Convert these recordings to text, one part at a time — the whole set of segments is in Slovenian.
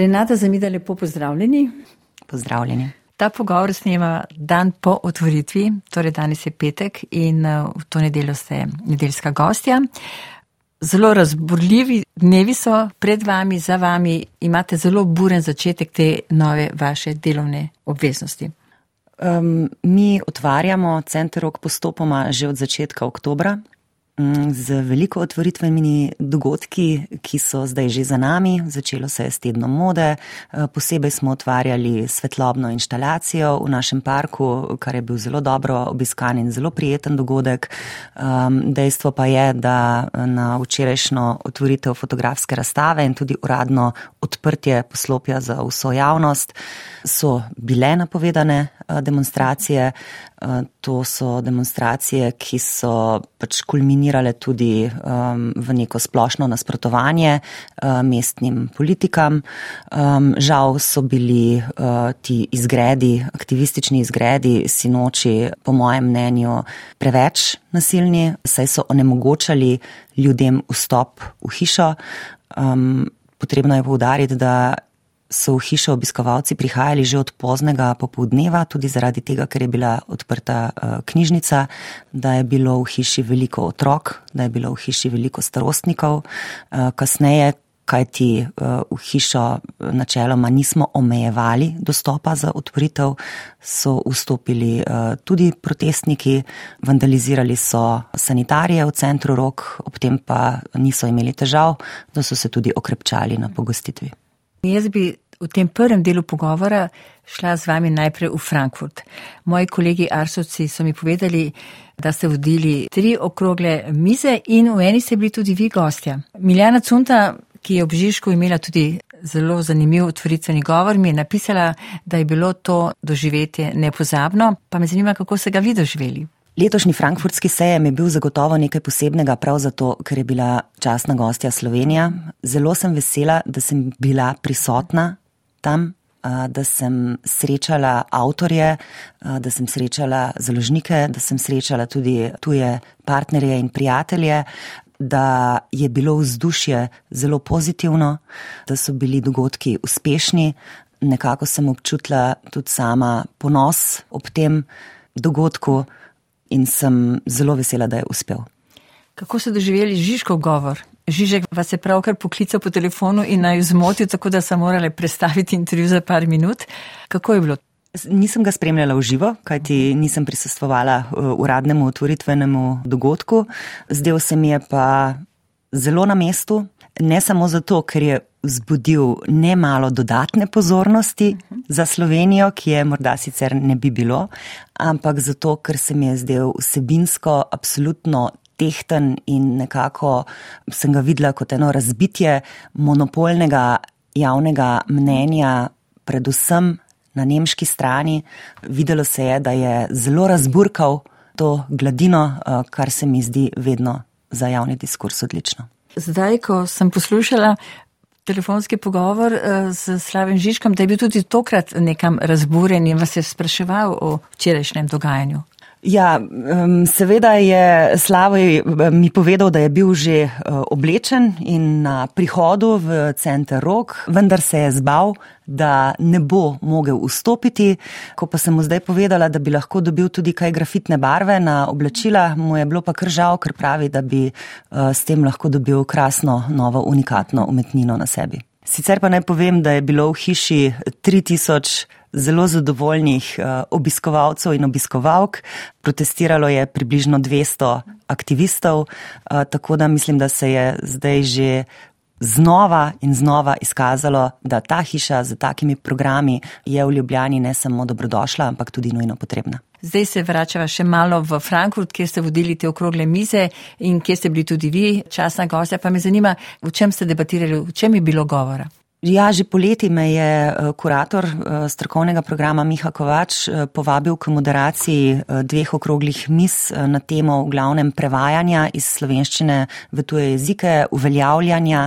Renata Zamida, lepo pozdravljeni. Pozdravljeni. Ta pogovor snema dan po otvoritvi, torej danes je petek in eh, v to nedeljo ste nedeljska gostja. Zelo razburljivi dnevi so pred vami, za vami, imate zelo buren začetek te nove vaše delovne obveznosti. Um, mi otvarjamo center rok postopoma že od začetka oktobra, z veliko otvoritvenimi dogodki, ki so zdaj že za nami. Začelo se je s tednom mode, eh, posebej smo otvarjali svetlobno instalacijo v našem parku, kar je bil zelo dobro obiskan in zelo prijeten dogodek. Dejstvo pa je, da na včerajšnjo otvoritev fotografske razstave in tudi uradno odprtje poslopja za vso javnost so bile napovedane eh, demonstracije. Eh, to so demonstracije, ki so pač kulminirale tudi um, v neko splošno nasprotovanje uh, mestnim politikam. Um, žal so bili uh, ti izgredi, aktivistični izgredi, sinoči, po mojem mnenju, preveč nasilni, saj so onemogočali ljudem vstop v hišo. Um, potrebno je povdariti, da so v hišo obiskovalci prihajali že od poznega popoldneva, tudi zaradi tega, ker je bila odprta uh, knjižnica, da je bilo v hiši veliko otrok, da je bilo v hiši veliko starostnikov. Uh, kasneje, kajti uh, v hišo načeloma nismo omejevali dostopa za odpritev, so vstopili tudi protestniki, vandalizirali so sanitarije v centru rok, ob tem pa niso imeli težav, da so se tudi okrepčali na pogostitvi. Jaz bi v tem prvem delu pogovora šla z vami najprej v Frankfurt. Moji kolegi Arsovci so mi povedali, da ste vodili tri okrogle mize in v eni ste bili tudi vi gostja. Miljana Cunta, ki je ob Žižku imela tudi zelo zanimiv otvoritveni govor, mi je napisala, da je bilo to doživetje nepozabno, pa me zanima, kako ste ga vi doživeli. Letošnji frankfurtski sejem je bil zagotovo nekaj posebnega, prav zato, ker je bila častna gostja Slovenija. Zelo sem vesela, da sem bila prisotna tam, da sem srečala avtorje, da sem srečala založnike, da sem srečala tudi tuje partnerje in prijatelje, da je bilo vzdušje zelo pozitivno, da so bili dogodki uspešni. Nekako sem občutila tudi sama ponos ob tem dogodku in sem zelo vesela, da je uspel. Kako so doživeli Žižkov govor? Žižek vas je pravkar poklical po telefonu in naj zmotil, tako da so morali predstaviti intervju za par minut. Kako je bilo? Nisem ga spremljala v živo, kajti nisem prisostvovala uh, uradnemu otvoritvenemu dogodku. Zdel se mi je pa zelo na mestu, ne samo zato, ker je vzbudil nemalo dodatne pozornosti za Slovenijo, ki je morda sicer ne bi bilo, ampak zato, ker se mi je zdel vsebinsko absolutno tehten in nekako sem ga videla kot eno razbitje monopolnega javnega mnenja, predvsem na nemški strani. Videlo se je, da je zelo razburkal to gladino, eh, kar se mi zdi vedno za javni diskurs odlično. Zdaj, ko sem poslušala telefonski pogovor z eh, Slavim Žižkom, da je bil tudi tokrat nekam razburjen in vas je spraševal o včerajšnjem dogajanju. Ja, seveda je Slavoj mi povedal, da je bil že eh, oblečen in na prihodu v center rok, vendar se je zbal, da ne bo mogel vstopiti. Ko pa sem mu zdaj povedala, da bi lahko dobil tudi kaj grafitne barve na oblačila, mu je bilo pa kar žal, ker pravi, da bi eh, s tem lahko dobil krasno, novo, unikatno umetnino na sebi. Sicer pa naj povem, da je bilo v hiši 3000 zelo zadovoljnih eh, obiskovalcev in obiskovalk. Protestiralo je približno 200 aktivistov, eh, tako da mislim, da se je zdaj že znova in znova izkazalo, da ta hiša z takimi programi je v Ljubljani ne samo dobrodošla, ampak tudi nujno potrebna. Zdaj se vračava še malo v Frankfurt, kjer ste vodili te okrogle mize in kjer ste bili tudi vi, časna gostja. Pa me zanima, v čem ste debatirali, v čem je bilo govora. Ja, že poleti me je eh, kurator eh, strokovnega programa Miha Kovač eh, povabil k moderaciji dveh okroglih mis na temo v glavnem prevajanja iz slovenščine v tuje jezike, uveljavljanja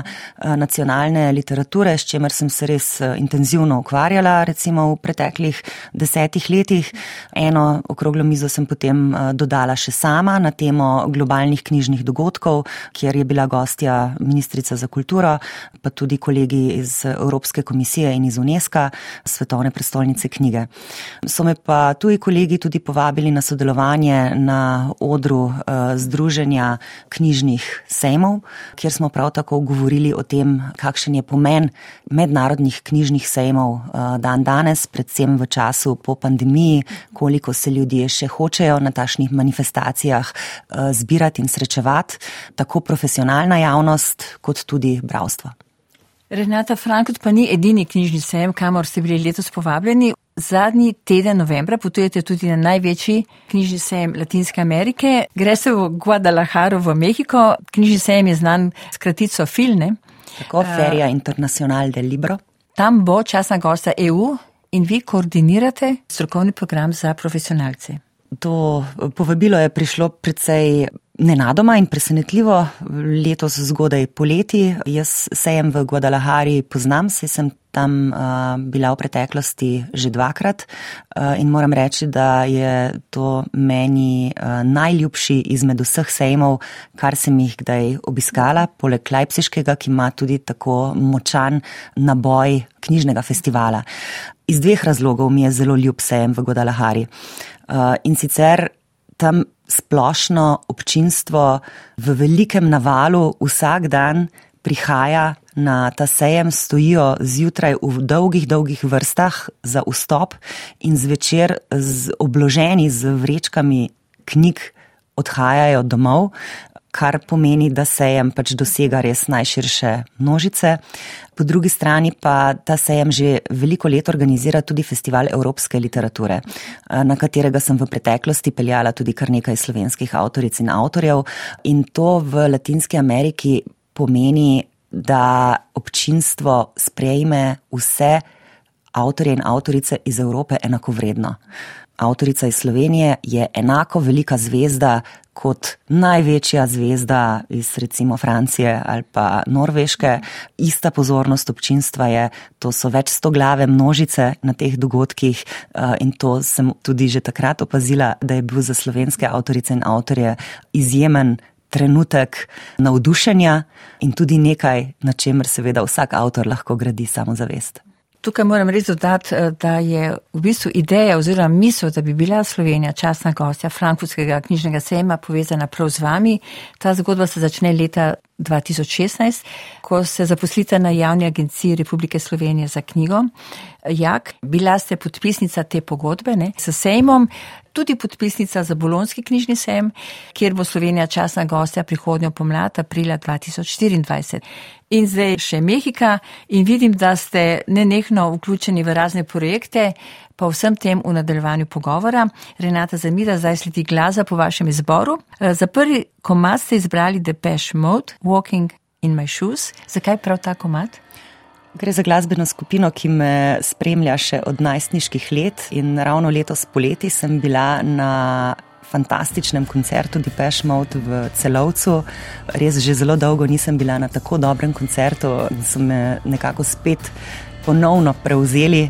nacionalne literature, s čemer sem se res intenzivno ukvarjala, recimo v preteklih desetih letih. Eno okroglo mizo sem potem dodala še sama na temo globalnih knjižnih dogodkov, kjer je bila gostja ministrica za kulturo, pa tudi kolegi iz iz Evropske komisije in iz UNESCO, svetovne prestolnice knjige. So me pa tuji kolegi tudi povabili na sodelovanje na odru uh, Združenja knjižnih sejmov, kjer smo prav tako govorili o tem, kakšen je pomen mednarodnih knjižnih sejmov uh, dan danes, predvsem v času po pandemiji, koliko se ljudje še hočejo na tašnih manifestacijah uh, zbirati in srečevati, tako profesionalna javnost kot tudi bravstvo. Renata Frankfurt pa ni edini knjižni sejem, kamor ste bili letos povabljeni. Zadnji teden novembra potujete tudi na največji knjižni sejem Latinske Amerike. Gre se v Guadalajaro v Mehiko. Knjižni sejem je znan s kratico Filne. Tako, Feria uh, Internacional del Libro. Tam bo časna gosta EU in vi koordinirate strokovni program za profesionalce. To povabilo je prišlo precej nenadoma in presenetljivo. Letos zgodaj poleti. Jaz sejem v Guadalajari poznam, se sem tam uh, bila v preteklosti že dvakrat uh, in moram reči, da je to meni uh, najljubši izmed vseh sejmov, kar sem jih kdaj obiskala, poleg Leipziškega, ki ima tudi tako močan naboj knjižnega festivala. Iz dveh razlogov mi je zelo ljub sejem v Guadalajari. Uh, in sicer tam splošno občinstvo v velikem navalu vsak dan prihaja na ta sejem, stojijo zjutraj v dolgih, dolgih vrstah za vstop in zvečer z obloženi z vrečkami knjig odhajajo domov, kar pomeni, da sejem pač dosega res najširše množice. Po drugi strani pa ta sejem že veliko let organizira tudi festival evropske literature, na katerega sem v preteklosti peljala tudi kar nekaj slovenskih avtoric in avtorjev. In to v Latinski Ameriki pomeni, da občinstvo sprejme vse avtorje in avtorice iz Evrope enakovredno. Avtorica iz Slovenije je enako velika zvezda kot največja zvezda iz recimo Francije ali pa Norveške. Ista pozornost občinstva je, to so več sto glave množice na teh dogodkih eh, in to sem tudi že takrat opazila, da je bil za slovenske avtorice in avtorje izjemen trenutek navdušenja in tudi nekaj, na čemer seveda vsak avtor lahko gradi samozavest. Tukaj moram res dodati, eh, da je v bistvu ideja oziroma misel, da bi bila Slovenija časna gostja Frankfurtskega knjižnega sejma povezana prav z vami. Ta zgodba se začne leta 2016, ko se zaposlite na javni agenciji Republike Slovenije za knjigo. Jak, bila ste podpisnica te pogodbe ne, s sejmom, tudi podpisnica za Bolonski knjižni sejem, kjer bo Slovenija časna gostja prihodnjo pomlad aprila 2024. In zdaj še Mehika in vidim, da ste nenehno vključeni v razne projekte, pa vsem tem v nadaljevanju pogovora. Renata Zamida, zdaj sledi glaza po vašem izboru. Eh, za prvi komad ste izbrali Depeche Mode, Walking in My Shoes. Zakaj prav ta komad? Gre za glasbeno skupino, ki me spremlja še od najstniških let in ravno letos poleti sem bila na fantastičnem koncertu Depeche Mode v Celovcu. Res že zelo dolgo nisem bila na tako dobrem koncertu in so me nekako spet ponovno prevzeli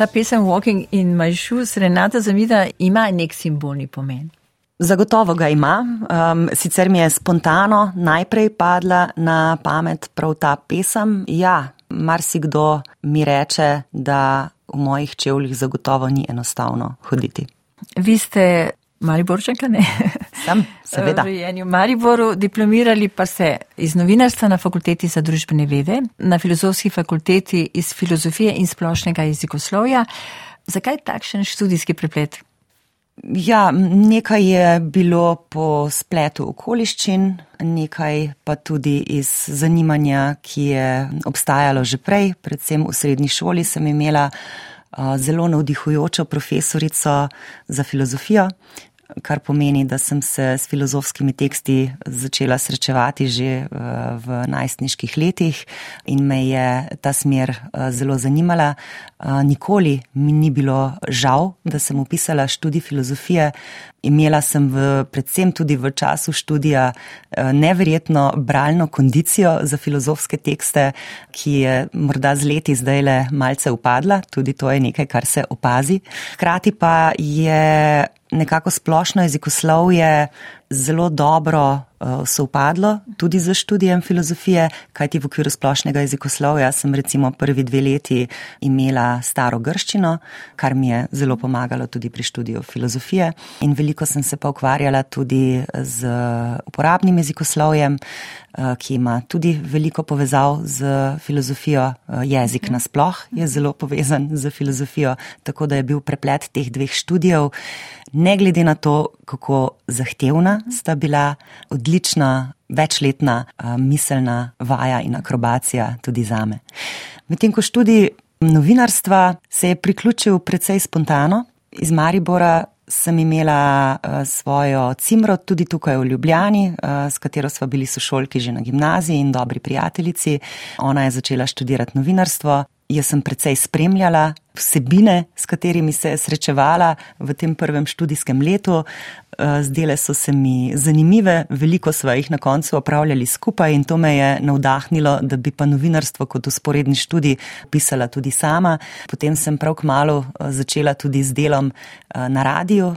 Ta pesem Walking in My Shoes Renata Zamida ima nek simbolni pomen. Zagotovo ga ima. Um, sicer mi je spontano najprej padla na pamet prav ta pesem. Ja, marsikdo mi reče, da v mojih čevljih zagotovo ni enostavno hoditi. Vi ste Mariborčanka, ne? Sem, seveda. V Mariboru diplomirali pa ste iz novinarstva na fakulteti za družbene vede, na filozofski fakulteti iz filozofije in splošnega jezikoslovja. Zakaj takšen študijski preplet? Ja, nekaj je bilo po spletu okoliščin, nekaj pa tudi iz zanimanja, ki je obstajalo že prej, predvsem v srednji šoli sem imela zelo navdihujočo profesorico za filozofijo, kar pomeni, da sem se s filozofskimi teksti začela srečevati že eh, v najstniških letih in me je ta smer eh, zelo zanimala. Nikoli mi ni bilo žal, da sem upisala študij filozofije. Imela sem v, predvsem tudi v času študija neverjetno bralno kondicijo za filozofske tekste, ki je morda z leti zdaj le malce upadla, tudi to je nekaj, kar se opazi. Hkrati pa je nekako splošno jezikoslovje zelo dobro uh, sovpadlo tudi za študijem filozofije, kajti v okviru splošnega jezikoslovja sem recimo prvi dve leti imela staro grščino, kar mi je zelo pomagalo tudi pri študiju filozofije in veliko sem se pa ukvarjala tudi z uporabnim jezikoslovjem, uh, ki ima tudi veliko povezav z filozofijo. Uh, jezik nasploh je zelo povezan z filozofijo, tako da je bil preplet teh dveh študijev ne glede na to, kako zahtevna sta bila, odlična, večletna miselna vaja in akrobacija tudi za me. Medtem ko študij novinarstva se je priključil precej spontano, iz Maribora sem imela svojo cimro tudi tukaj v Ljubljani, s katero smo bili sošolki že na gimnaziji in dobri prijateljici. Ona je začela študirati novinarstvo. Jaz sem precej spremljala vsebine, s katerimi se je srečevala v tem prvem študijskem letu. Eh, zdele so se mi zanimive, veliko sva jih na koncu opravljali skupaj in to me je navdahnilo, da bi pa novinarstvo kot usporedni študij pisala tudi sama. Potem sem prav k malu eh, začela tudi z delom eh, na radiju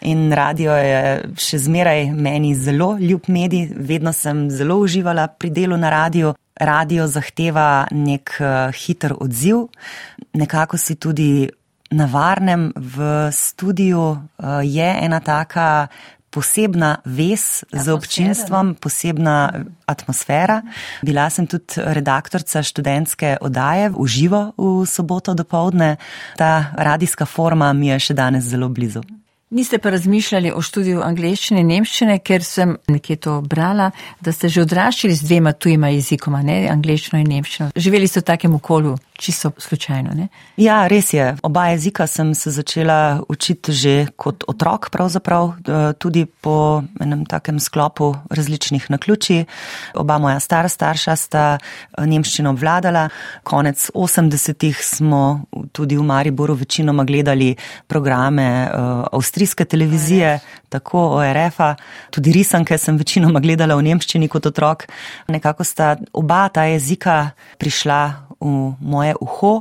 in radio je še zmeraj meni zelo ljub medij, vedno sem zelo uživala pri delu na radiju radio zahteva nek uh, hiter odziv, nekako si tudi na varnem v studiu, uh, je ena taka posebna vez z občinstvom, posebna atmosfera. Bila sem tudi redaktorica študentske odaje v živo v soboto do povdne. Ta radijska forma mi je še danes zelo blizu. Niste pa razmišljali o študiju angleščine in nemščine, ker sem nekje to brala, da ste že odraščali z dvema tujima jezikoma, ne, angleščino in nemščino. Živeli ste v takem okolju, čisto slučajno. Ne? Ja, res je. Oba jezika sem se začela učiti že kot otrok, pravzaprav eh, tudi po enem takem sklopu različnih naključij. Oba moja stara starša sta eh, nemščino obvladala. Konec 80-ih smo tudi v Mariboru večinoma gledali programe uh, avstrijske televizije, tako ORF-a, tudi risanke sem večinoma gledala v nemščini kot otrok. Nekako sta oba ta jezika prišla v moje uho,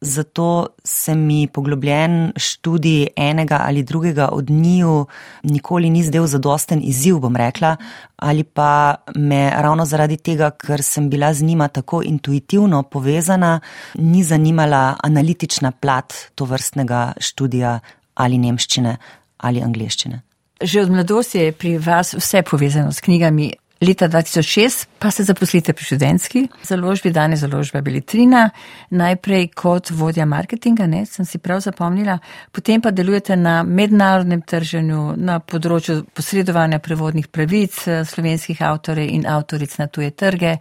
zato se mi poglobljen študij enega ali drugega od njiju nikoli ni zdel zadosten izziv, bom rekla, ali pa me ravno zaradi tega, ker sem bila z njima tako intuitivno povezana, ni zanimala analitična plat to vrstnega študija ali nemščine ali angliščine. Že od mladosti je pri vas vse povezano s knjigami. Leta 2006 pa se zaposlite pri študentski založbi, danes založba Beletrina, najprej kot vodja marketinga, ne, sem si prav zapomnila, potem pa delujete na mednarodnem trženju, na področju posredovanja prevodnih pravic eh, slovenskih avtorjev in avtoric na tuje trge.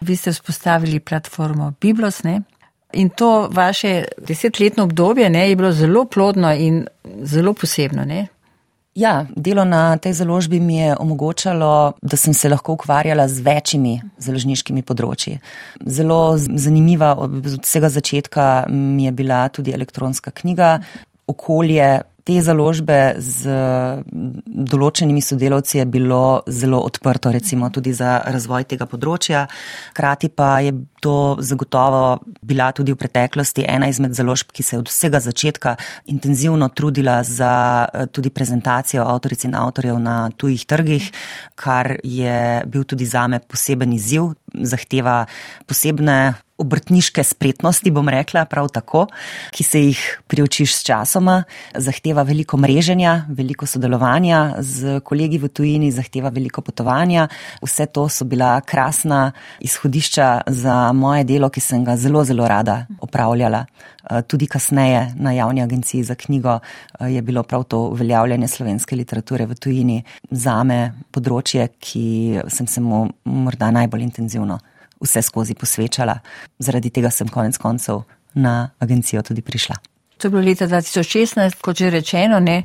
Vi ste vzpostavili platformo Biblos, ne? In to vaše desetletno obdobje ne, je bilo zelo plodno in zelo posebno. Ne? Ja, delo na tej založbi mi je omogočalo, da sem se lahko ukvarjala z večjimi založniškimi področji. Zelo zanimiva od vsega začetka mi je bila tudi elektronska knjiga. Okolje te založbe z določenimi sodelavci je bilo zelo odprto, recimo tudi za razvoj tega področja. Krati pa je to zagotovo bila tudi v preteklosti ena izmed založb, ki se je od vsega začetka intenzivno trudila za eh, tudi prezentacijo avtoric in avtorjev na tujih trgih, kar je bil tudi zame poseben izziv, zahteva posebne obrtniške spretnosti, bom rekla, prav tako, ki se jih priučiš s časoma, zahteva veliko mreženja, veliko sodelovanja z kolegi v tujini, zahteva veliko potovanja. Vse to so bila krasna izhodišča za moje delo, ki sem ga zelo, zelo rada opravljala. Eh, tudi kasneje na javni agenciji za knjigo eh, je bilo prav to uveljavljanje slovenske literature v tujini zame področje, ki sem se mu morda najbolj intenzivno vse skozi posvečala. Zaradi tega sem konec koncev na agencijo tudi prišla. To je bilo leta 2016, kot že rečeno, ne,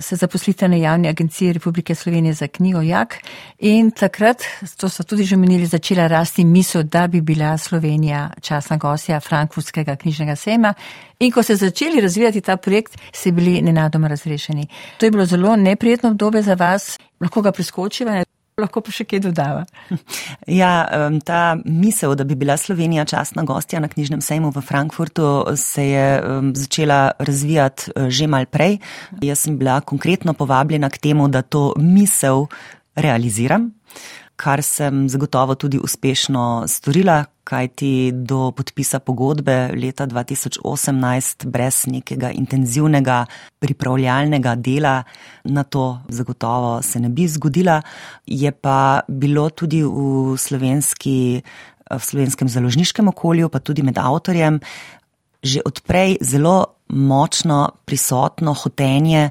se zaposlite na javni agenciji Republike Slovenije za knjigo Jak in takrat, to so tudi že menili, začela rasti misel, da bi bila Slovenija časna gostja Frankfurtskega knjižnega sejma in ko ste začeli razvijati ta projekt, ste bili nenadoma razrešeni. To je bilo zelo neprijetno obdobje za vas, lahko ga preskočiva. Lahko pa še kaj dodava. Ja, ta misel, da bi bila Slovenija častna gostja na knjižnem sejmu v Frankfurtu, se je začela razvijati eh, že mal prej. Jaz sem bila konkretno povabljena k temu, da to misel realiziram kar sem zagotovo tudi uspešno storila, kajti do podpisa pogodbe leta 2018 brez nekega intenzivnega pripravljalnega dela na to zagotovo se ne bi zgodila. Je pa bilo tudi v, slovenski, v slovenskem založniškem okolju, pa tudi med avtorjem, že odprej zelo močno prisotno hotenje eh,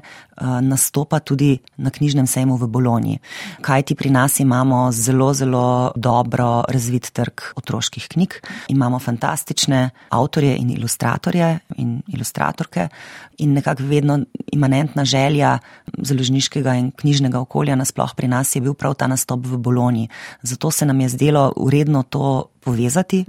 nastopa tudi na knjižnem sejmu v Bologni. Kaj ti pri nas imamo zelo, zelo dobro razvit trg otroških knjig, imamo fantastične avtorje in ilustratorje in ilustratorke in nekako vedno imanentna želja založniškega in knjižnega okolja nasploh pri nas je bil prav ta nastop v Bologni. Zato se nam je zdelo uredno to povezati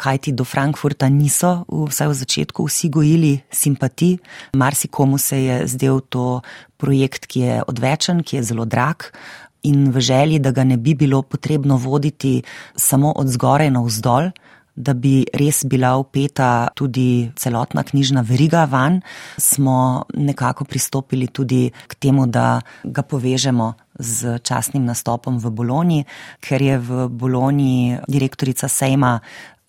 kajti do Frankfurta niso, vsaj v začetku, vsi gojili simpati. Marsikomu se je zdel to projekt, ki je odvečen, ki je zelo drag. In v želji, da ga ne bi bilo potrebno voditi samo od zgoraj na vzdolj, da bi res bila upeta tudi celotna knjižna veriga van, smo nekako pristopili tudi k temu, da ga povežemo z časnim nastopom v Bologni, ker je v Bologni direktorica Sejma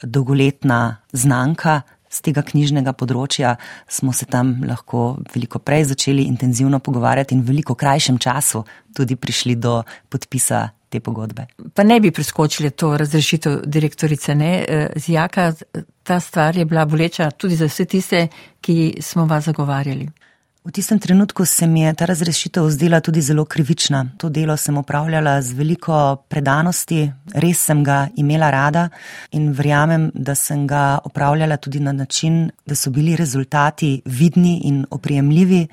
dolgoletna znanka z tega knjižnega področja, smo se tam lahko veliko prej začeli intenzivno pogovarjati in v veliko krajšem času tudi prišli do podpisa te pogodbe. Pa ne bi preskočili to razrešitev direktorice, ne? Z jaka ta stvar je bila boleča tudi za vse tiste, ki smo vas zagovarjali. V tistem trenutku se mi je ta razrešitev zdela tudi zelo krivična. To delo sem upravljala z veliko predanosti, res sem ga imela rada in verjamem, da sem ga upravljala tudi na način, da so bili rezultati vidni in oprijemljivi.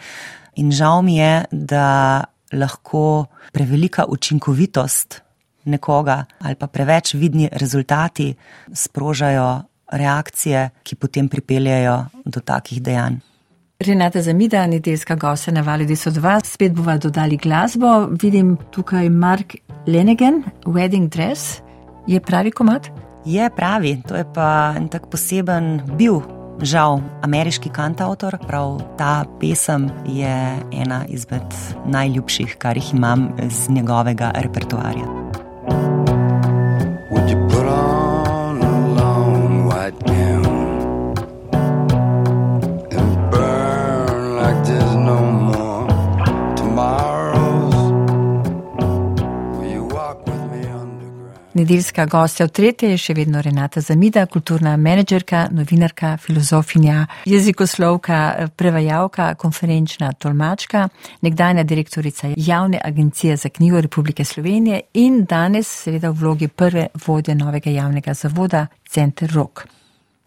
In žal mi je, da lahko prevelika učinkovitost nekoga ali pa preveč vidni rezultati sprožajo reakcije, ki potem pripeljajo do takih dejanj. Renata Zamida, nedeljska gosta na Vali 202, spet bova dodali glasbo. Vidim tukaj Mark Lenegen, Wedding Dress. Je pravi komat? Je pravi, to je pa en tak poseben bil. Žal, ameriški kantautor, prav ta pesem je ena izmed najljubših, kar jih imam z njegovega repertoarja. Nedeljska gostja v tretje je še vedno Renata Zamida, kulturna menedžerka, novinarka, filozofinja, jezikoslovka, prevajalka, konferenčna tolmačka, nekdanja direktorica javne agencije za knjigo Republike Slovenije in danes seveda v vlogi prve vodje novega javnega zavoda Center Rock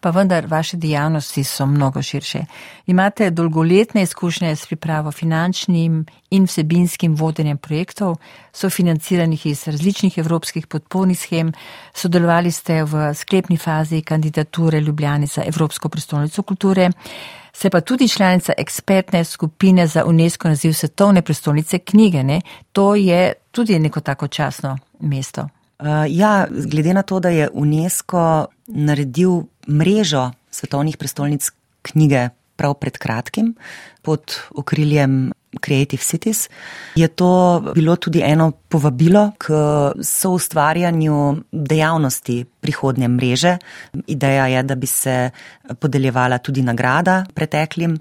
pa vendar vaše dejavnosti so mnogo širše. Imate dolgoletne izkušnje s pripravo finančnim in vsebinskim vodenjem projektov, sofinanciranih iz različnih evropskih podpornih schem, sodelovali ste v sklepni fazi kandidature Ljubljane za Evropsko prestolnico kulture, ste pa tudi članica ekspertne skupine za UNESCO naziv svetovne prestolnice knjige. Ne? To je tudi neko tako časno mesto. Uh, ja, glede na to, da je UNESCO naredil mrežo svetovnih prestolnic knjige prav pred kratkim pod okriljem Creative Cities, je to bilo tudi eno povabilo k soustvarjanju dejavnosti prihodnje mreže. Ideja je, da bi se podeljevala tudi nagrada preteklim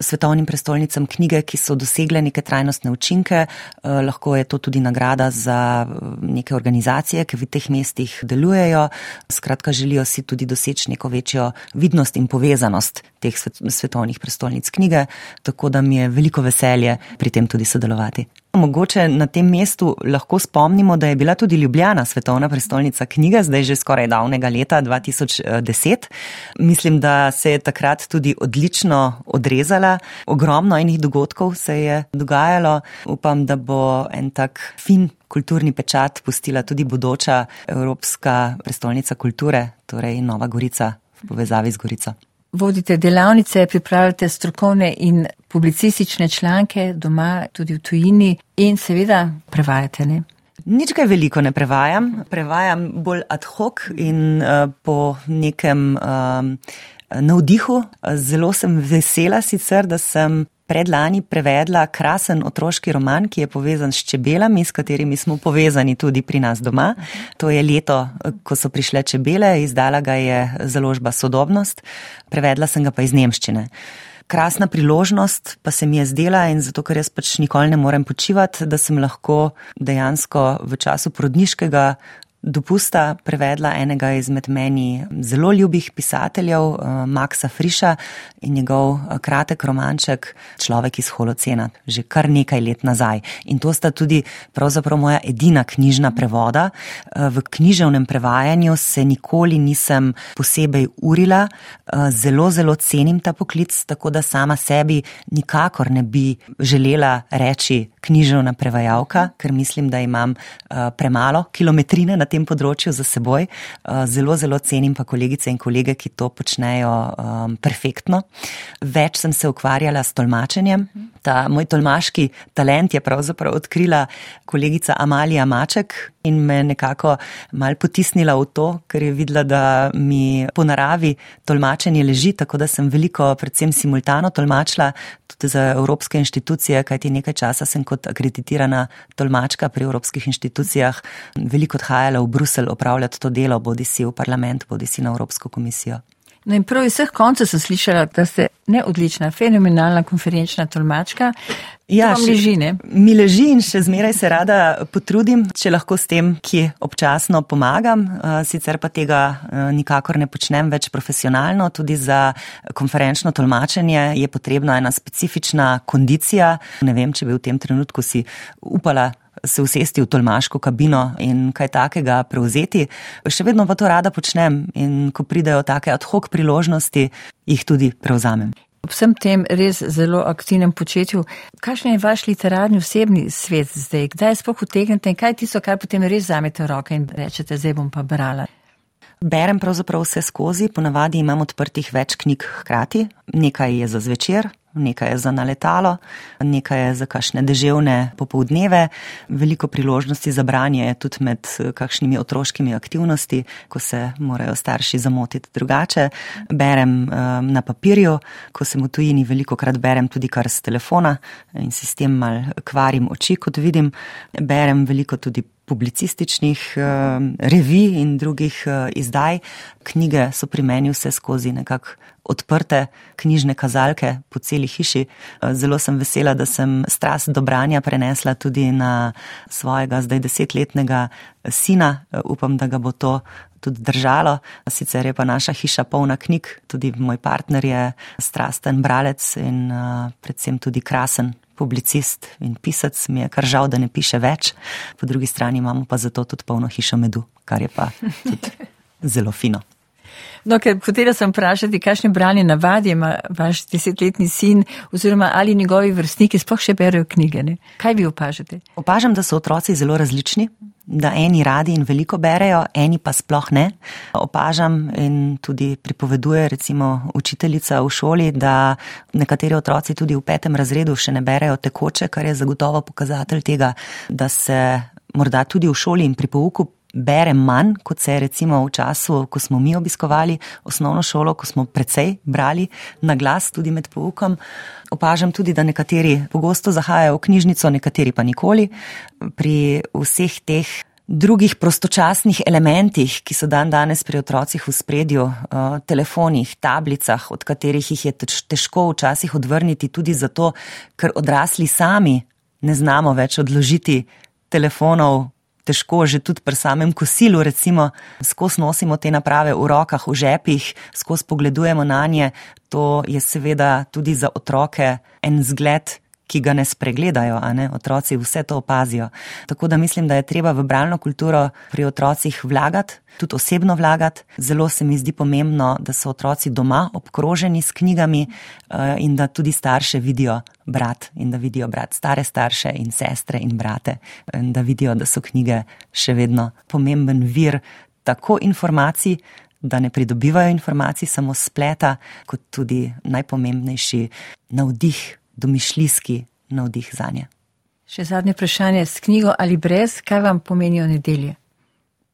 svetovnim prestolnicam knjige, ki so dosegle neke trajnostne učinke. Eh, lahko je to tudi nagrada za eh, neke organizacije, ki v teh mestih delujejo. Skratka, želijo si tudi doseči neko večjo vidnost in povezanost teh svetovnih prestolnic knjige, tako da mi je veliko veselje pri tem tudi sodelovati. Mogoče na tem mestu lahko spomnimo, da je bila tudi Ljubljana svetovna prestolnica knjige, zdaj že skoraj davnega leta 2010. Mislim, da se je takrat tudi odlično odrezala. Ogromno enih dogodkov se je dogajalo. Upam, da bo en tak fin kulturni pečat pustila tudi bodoča Evropska prestolnica kulture, torej Nova Gorica v povezavi z Gorico. Vodite delavnice, pripravljate strokovne in publicistične članke doma, tudi v tujini in seveda prevajate. Ne? Nič kaj veliko ne prevajam, prevajam bolj ad hoc in uh, po nekem uh, navdihu. Zelo sem vesela sicer, da sem predlani prevedla krasen otroški roman, ki je povezan s čebelami, s katerimi smo povezani tudi pri nas doma. To je leto, ko so prišle čebele, izdala ga je založba Sodobnost, prevedla sem ga pa iz Nemščine. Krasna priložnost pa se mi je zdela in zato, ker jaz pač nikoli ne morem počivati, da sem lahko dejansko v času porodniškega dopusta prevedla enega izmed meni zelo ljubih pisateljev, eh, Maxa Friša in njegov eh, kratek romanček Človek iz Holocena, že kar nekaj let nazaj. In to sta tudi pravzaprav moja edina knjižna prevoda. Eh, v književnem prevajanju se nikoli nisem posebej urila, zelo, zelo cenim ta poklic, tako da sama sebi nikakor ne bi želela reči književna prevajalka, ker mislim, da imam premalo kilometrine na tem področju za seboj. Eh, zelo, zelo cenim pa kolegice in kolege, ki to počnejo um, perfektno. Več sem se ukvarjala s tolmačenjem. Ta moj tolmaški talent je pravzaprav odkrila kolegica Amalija Maček in me nekako mal potisnila v to, ker je videla, da mi po naravi tolmačenje leži, tako da sem veliko, predvsem simultano tolmačila tudi za evropske inštitucije, kajti nekaj časa sem kot akreditirana tolmačka pri evropskih inštitucijah veliko odhajala v Bruselj opravljati to delo, bodi si v parlament, bodi si na Evropsko komisijo. No in prav iz vseh koncev sem slišala, da ste neodlična, fenomenalna konferenčna tolmačka. Ja, mi leži, ne? Mi leži in še zmeraj se rada potrudim, če lahko s tem, ki občasno pomagam. Eh, sicer pa tega eh, nikakor ne počnem več profesionalno. Tudi za konferenčno tolmačenje je potrebna ena specifična kondicija. Ne vem, če bi v tem trenutku si upala se usesti v tolmaško kabino in kaj takega prevzeti. Še vedno pa to rada počnem in ko pridejo take ad hoc priložnosti, jih tudi prevzamem. Ob vsem tem res zelo aktivnem početju, kakšen je vaš literarni osebni svet zdaj? Kdaj sploh utegnete in kaj tisto, kar potem res zamete v roke in rečete, zdaj bom pa brala? Berem pravzaprav vse skozi, ponavadi imam odprtih več knjig hkrati, nekaj je za zvečer, nekaj je za naletalo, nekaj je za kakšne deževne popovdneve, veliko priložnosti za branje je tudi med eh, kakšnimi otroškimi aktivnosti, ko se morajo starši zamotiti drugače. Berem um, na papirju, ko sem v tujini, veliko krat berem tudi kar z telefona in si s tem mal kvarim oči, kot vidim. Berem veliko tudi publicističnih uh, revij in drugih izdaj. Knjige so pri meni vse skozi nekako odprte knjižne kazalke po celi hiši. Uh, zelo sem vesela, da sem strast do branja prenesla tudi na svojega zdaj desetletnega sina. Uh, upam, da ga bo to tudi držalo. Sicer je pa naša hiša polna knjig, tudi moj partner je strasten bralec in predvsem tudi krasen publicist in pisec, mi je kar žal, da ne piše več. Po drugi strani imamo pa zato tudi polno hišo medu, kar je pa tudi zelo fino. No, ker hotela sem vprašati, kakšne branje navadi ima vaš desetletni sin oziroma ali njegovi vrstniki sploh še berejo knjige. Ne? Kaj vi opažate? Opažam, da so otroci zelo različni da eni radi in veliko berejo, eni pa sploh ne. Opažam in tudi pripoveduje recimo učiteljica v šoli, da nekateri otroci tudi v petem razredu še ne berejo tekoče, kar je zagotovo pokazatelj tega, da se morda tudi v šoli in pri pouku bere manj, kot se je recimo v času, ko smo mi obiskovali osnovno šolo, ko smo precej brali na glas tudi med poukom. Opažam tudi, da nekateri pogosto zahajajo v knjižnico, nekateri pa nikoli. Pri vseh teh drugih prostočasnih elementih, ki so dan danes pri otrocih v spredju, eh, telefonih, tablicah, od katerih jih je težko včasih odvrniti, tudi zato, ker odrasli sami ne znamo več odložiti telefonov težko, že tudi pri samem kosilu, recimo, skozi nosimo te naprave v rokah, v žepih, skozi pogledujemo na nje. To je seveda tudi za otroke en zgled, ki ga ne spregledajo, a ne otroci vse to opazijo. Tako da mislim, da je treba v bralno kulturo pri otrocih vlagati, tudi osebno vlagati. Zelo se mi zdi pomembno, da so otroci doma obkroženi s knjigami eh, in da tudi starše vidijo brat in da vidijo brat stare starše in sestre in brate in da vidijo, da so knjige še vedno pomemben vir tako informacij, da ne pridobivajo informacij samo spleta, kot tudi najpomembnejši navdih, domišljijski navdih za nje. Še zadnje vprašanje s knjigo ali brez, kaj vam pomenijo nedelje?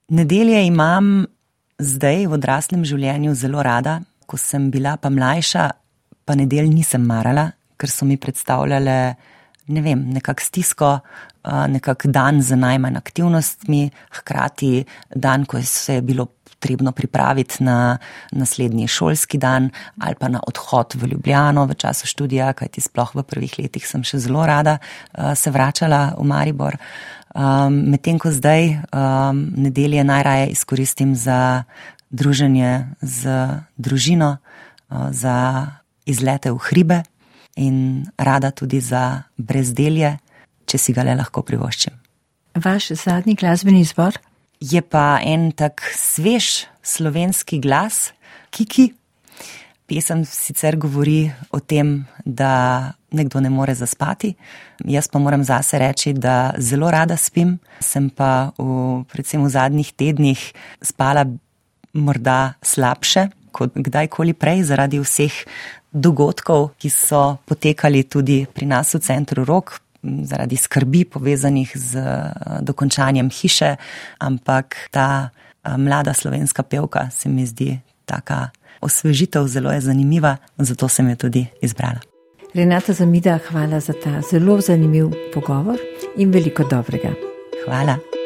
Nedelje imam zdaj v odraslem življenju zelo rada. Ko sem bila pa mlajša, pa nedelj nisem marala, ker so mi predstavljale, ne vem, nekak stisko, nekak dan z najmanj aktivnostmi, hkrati dan, ko se je bilo potrebno pripraviti na naslednji šolski dan ali pa na odhod v Ljubljano v času študija, kajti sploh v prvih letih sem še zelo rada uh, se vračala v Maribor. Um, Medtem ko zdaj um, nedelje najraje izkoristim za druženje z družino, uh, za izlete v hribe in rada tudi za brezdelje, če si ga le lahko privoščim. Vaš zadnji glasbeni izbor? Je pa en tak svež slovenski glas, Kiki. Pesem sicer govori o tem, da nekdo ne more zaspati. Jaz pa moram zase reči, da zelo rada spim. Sem pa v, predvsem v zadnjih tednih spala morda slabše kot kdajkoli prej zaradi vseh dogodkov, ki so potekali tudi pri nas v centru Rok, zaradi skrbi povezanih z eh, dokončanjem hiše, ampak ta eh, mlada slovenska pevka se mi zdi taka osvežitev, zelo je zanimiva, zato sem jo tudi izbrala. Renata Zamida, hvala za ta zelo zanimiv pogovor in veliko dobrega. Hvala.